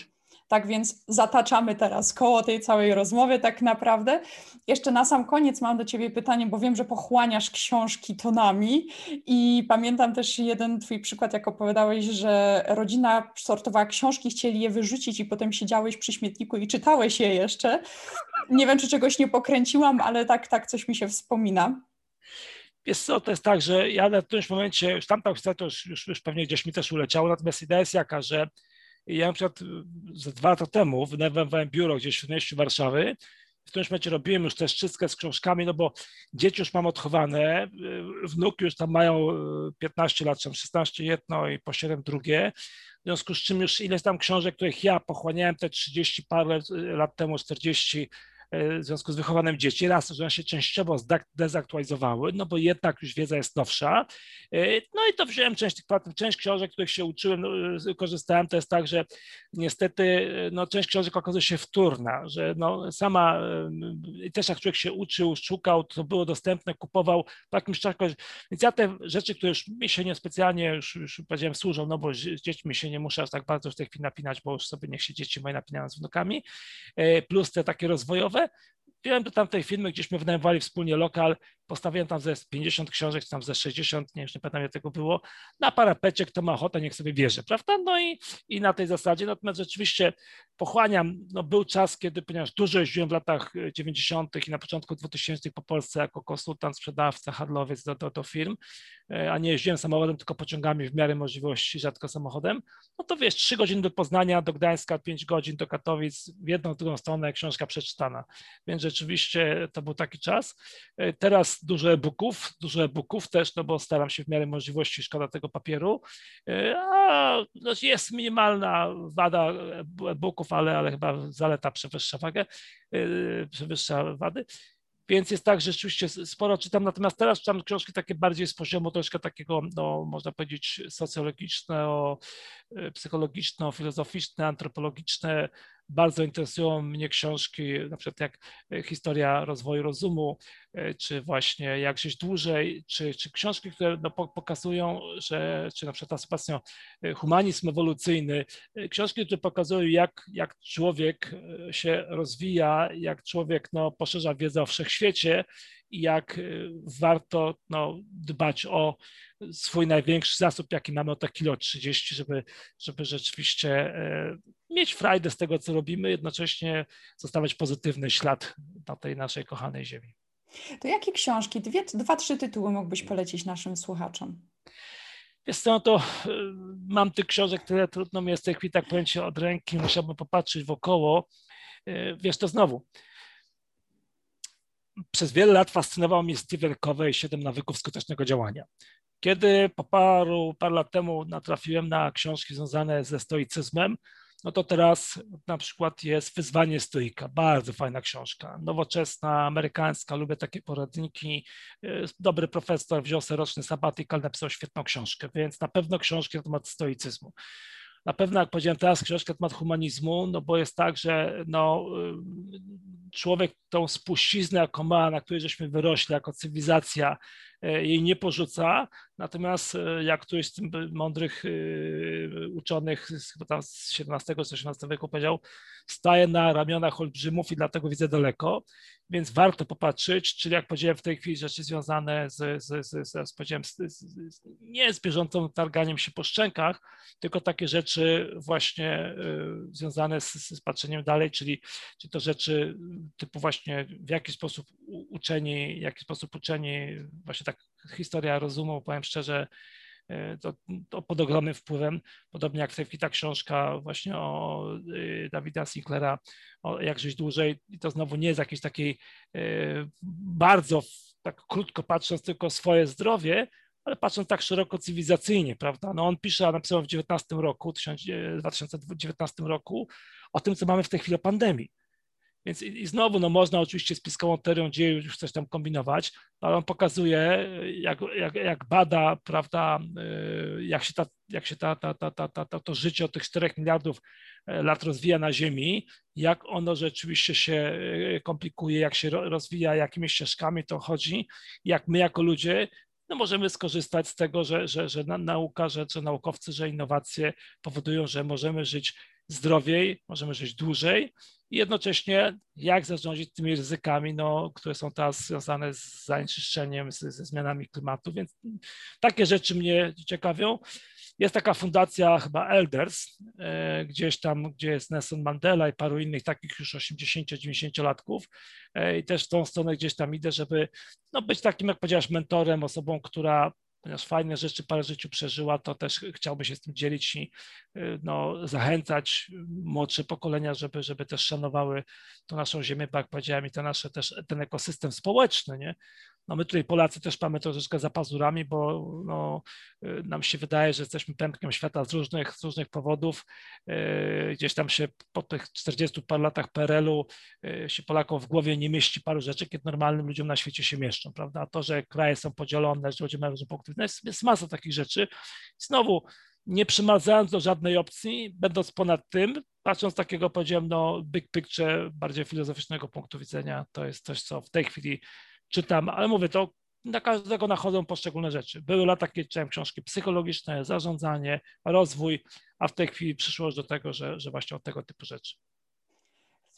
Tak więc zataczamy teraz koło tej całej rozmowy tak naprawdę. Jeszcze na sam koniec mam do Ciebie pytanie, bo wiem, że pochłaniasz książki tonami i pamiętam też jeden Twój przykład, jak opowiadałeś, że rodzina sortowała książki, chcieli je wyrzucić i potem siedziałeś przy śmietniku i czytałeś je jeszcze. Nie wiem, czy czegoś nie pokręciłam, ale tak, tak coś mi się wspomina. Wiesz co, to jest tak, że ja na którymś momencie, już tamta historia to już, już, już pewnie gdzieś mi też uleciało, natomiast idea jest jaka, że ja na przykład ze dwa lata temu wynajmowałem biuro gdzieś w mieście Warszawy, w którymś momencie robiłem już też czystkę z książkami, no bo dzieci już mam odchowane, wnuki już tam mają 15 lat, czy 16 jedno i po 7 drugie, w związku z czym już ileś tam książek, których ja pochłaniałem te 30 parę lat temu, 40 E, w związku z wychowaniem dzieci. Raz, że one się częściowo zdezaktualizowały, no bo jednak już wiedza jest nowsza. E, no i to wziąłem część tych część książek, których się uczyłem, no, e, korzystałem, to jest tak, że niestety no, część książek okazuje się wtórna, że no, sama też jak człowiek się uczył, szukał, to było dostępne, kupował po jakimś czasie. Więc ja te rzeczy, które już mi się niespecjalnie, już, już powiedziałem, służą, no bo z dziećmi się nie muszę aż tak bardzo w tej chwili napinać, bo już sobie niech się dzieci moje napinają z wnukami, plus te takie rozwojowe, over Wziąłem do tamtej firmy, gdzieśmy wynajmowali wspólnie lokal, postawiłem tam ze 50 książek, czy tam ze 60, nie, już nie pamiętam jak tego było, na parapecie, kto ma ochotę, niech sobie bierze, prawda? No i, i na tej zasadzie, natomiast rzeczywiście pochłaniam, no był czas, kiedy, ponieważ dużo jeździłem w latach 90. i na początku 2000 po Polsce jako konsultant, sprzedawca, handlowiec do, do, do firm, e, a nie jeździłem samochodem, tylko pociągami w miarę możliwości, rzadko samochodem, no to wiesz, 3 godziny do Poznania, do Gdańska, 5 godzin do Katowic, w jedną, w drugą stronę, książka przeczytana, więc to był taki czas. E, teraz dużo e-booków, dużo e-booków też, no bo staram się w miarę możliwości, szkoda tego papieru, e, a no, jest minimalna wada e-booków, ale, ale chyba zaleta przewyższa wagę, przewyższa wady. Więc jest tak, że rzeczywiście sporo czytam, natomiast teraz czytam książki takie bardziej z poziomu troszkę takiego, no, można powiedzieć, socjologiczne, psychologiczne, filozoficzne, antropologiczne, bardzo interesują mnie książki, na przykład jak e, historia rozwoju rozumu, e, czy właśnie jak żyć dłużej, czy, czy książki, które no, pokazują, że, czy na przykład ostatnio e, humanizm ewolucyjny, książki, które pokazują, jak, jak człowiek się rozwija, jak człowiek no, poszerza wiedzę o wszechświecie i jak warto no, dbać o swój największy zasób, jaki mamy, o te kilo 30, żeby, żeby rzeczywiście mieć frajdę z tego, co robimy, jednocześnie zostawiać pozytywny ślad na tej naszej kochanej ziemi. To jakie książki, dwie, dwa, trzy tytuły mógłbyś polecić naszym słuchaczom? Wiesz co, no to y, mam tych książek, które trudno mi jest w tej chwili tak powiem od ręki, musiałbym popatrzeć wokoło. Y, wiesz, to znowu, przez wiele lat fascynował mnie Stephen Covey Siedem nawyków skutecznego działania. Kiedy po paru, paru lat temu natrafiłem na książki związane ze stoicyzmem, no to teraz na przykład jest Wyzwanie Stoika, bardzo fajna książka, nowoczesna, amerykańska, lubię takie poradniki. Dobry profesor wziął roczny sabatyk, napisał świetną książkę, więc na pewno książki na temat stoicyzmu. Na pewno, jak powiedziałem teraz, książkę na temat humanizmu, no bo jest tak, że no, człowiek tą spuściznę, jaką ma, na której żeśmy wyrośli jako cywilizacja, jej nie porzuca, natomiast e, jak któryś z tym mądrych e, uczonych chyba z XVII czy XVIII wieku powiedział, staje na ramionach olbrzymów i dlatego widzę daleko, więc warto popatrzeć, czyli jak powiedziałem w tej chwili rzeczy związane z, z, z, z, z, z, nie z bieżącym targaniem się po szczękach, tylko takie rzeczy właśnie związane z, z patrzeniem dalej, czyli, czyli to rzeczy typu właśnie w jaki sposób uczeni, w jaki sposób uczeni, właśnie tak historia rozumu, powiem szczerze, y, to, to, pod ogromnym wpływem, podobnie jak w ta książka właśnie o y, Dawida Sinklera, o Jak żyć dłużej i to znowu nie jest jakiejś takiej y, bardzo, tak krótko patrząc tylko swoje zdrowie, ale patrząc tak szeroko cywilizacyjnie, prawda? No on pisze, a napisał w 19 roku, 2019 roku o tym, co mamy w tej chwili o pandemii. Więc i, i znowu, no można oczywiście z piskową teorią dziejów już coś tam kombinować, ale on pokazuje, jak, jak, jak bada, prawda, y, jak się, ta, jak się ta, ta, ta, ta, ta, to życie od tych 4 miliardów e, lat rozwija na Ziemi, jak ono rzeczywiście się e, komplikuje, jak się rozwija, jakimi ścieżkami to chodzi, jak my jako ludzie no możemy skorzystać z tego, że, że, że nauka, że, że naukowcy, że innowacje powodują, że możemy żyć zdrowiej, możemy żyć dłużej i jednocześnie jak zarządzić tymi ryzykami, no, które są teraz związane z zanieczyszczeniem, z, ze zmianami klimatu, więc takie rzeczy mnie ciekawią. Jest taka fundacja chyba Elders, e, gdzieś tam, gdzie jest Nelson Mandela i paru innych takich już 80-90-latków e, i też w tą stronę gdzieś tam idę, żeby no, być takim, jak powiedziałeś, mentorem, osobą, która ponieważ fajne rzeczy parę życiu przeżyła, to też chciałby się z tym dzielić i y, no, zachęcać młodsze pokolenia, żeby, żeby też szanowały tą naszą ziemię, tak jak powiedziałem, i nasze też ten ekosystem społeczny, nie? No my tutaj Polacy też mamy troszeczkę za pazurami, bo no, y, nam się wydaje, że jesteśmy pępkiem świata z różnych, z różnych powodów. Y, gdzieś tam się po tych 40 par latach PRL-u y, się Polakom w głowie nie mieści paru rzeczy, kiedy normalnym ludziom na świecie się mieszczą, prawda? A to, że kraje są podzielone, że ludzie mają różne punkty widzenia, jest, jest masa takich rzeczy. Znowu, nie przymazając do żadnej opcji, będąc ponad tym, patrząc z takiego, powiedziałem, no big picture, bardziej filozoficznego punktu widzenia, to jest coś, co w tej chwili czytam, ale mówię, to na każdego nachodzą poszczególne rzeczy. Były lata, kiedy czytałem książki psychologiczne, zarządzanie, rozwój, a w tej chwili przyszło do tego, że, że właśnie od tego typu rzeczy.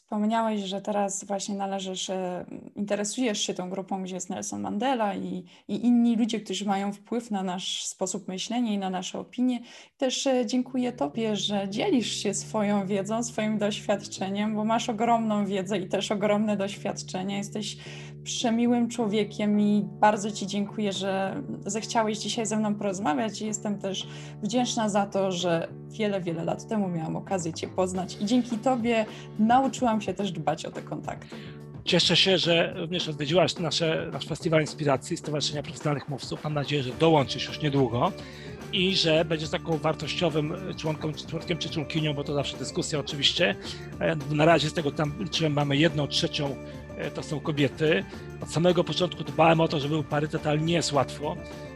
Wspomniałeś, że teraz właśnie należysz, e, interesujesz się tą grupą, gdzie jest Nelson Mandela i, i inni ludzie, którzy mają wpływ na nasz sposób myślenia i na nasze opinie. Też e, dziękuję Tobie, że dzielisz się swoją wiedzą, swoim doświadczeniem, bo masz ogromną wiedzę i też ogromne doświadczenie. Jesteś przemiłym człowiekiem i bardzo Ci dziękuję, że zechciałeś dzisiaj ze mną porozmawiać jestem też wdzięczna za to, że wiele, wiele lat temu miałam okazję Cię poznać i dzięki Tobie nauczyłam się też dbać o te kontakty. Cieszę się, że również odwiedziłaś nasze, nasz Festiwal Inspiracji Stowarzyszenia Profesjonalnych Mówców. Mam nadzieję, że dołączysz już niedługo i że będziesz taką wartościowym członkiem, członkiem czy członkinią, bo to zawsze dyskusja oczywiście. E, na razie z tego tam liczyłem, mamy jedną trzecią to są kobiety. Od samego początku dbałem o to, żeby był parytet, ale nie jest łatwo.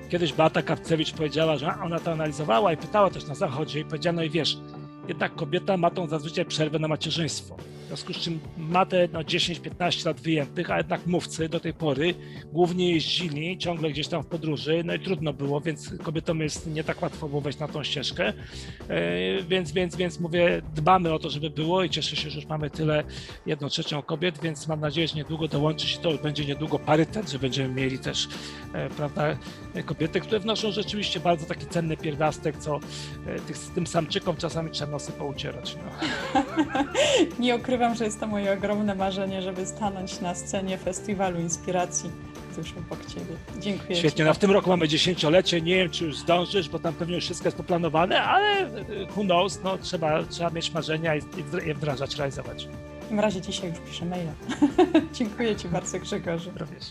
Kiedyś Beata Kapcewicz powiedziała, że ona to analizowała i pytała też na zachodzie i powiedziała, no i wiesz, jednak kobieta ma tą zazwyczaj przerwę na macierzyństwo związku z czym ma te no, 10-15 lat wyjętych, a jednak mówcy do tej pory głównie jeździli ciągle gdzieś tam w podróży, no i trudno było, więc kobietom jest nie tak łatwo było wejść na tą ścieżkę, e, więc, więc, więc mówię, dbamy o to, żeby było i cieszę się, że już mamy tyle, jedną trzecią kobiet, więc mam nadzieję, że niedługo dołączy się to, będzie niedługo parytet, że będziemy mieli też, e, prawda, kobiety, które wnoszą rzeczywiście bardzo taki cenny pierwiastek, co e, tych, tym samczykom czasami trzeba nosy poucierać. No. nie ukrywam, że jest to moje ogromne marzenie, żeby stanąć na scenie Festiwalu Inspiracji tuż obok Ciebie. Dziękuję Świetnie, no w tym roku mamy dziesięciolecie, nie wiem, czy już zdążysz, bo tam pewnie już wszystko jest poplanowane, ale who knows, no, trzeba, trzeba mieć marzenia i je wdrażać, realizować. W takim razie dzisiaj już piszę maila. Dziękuję Ci bardzo Grzegorzu. Również.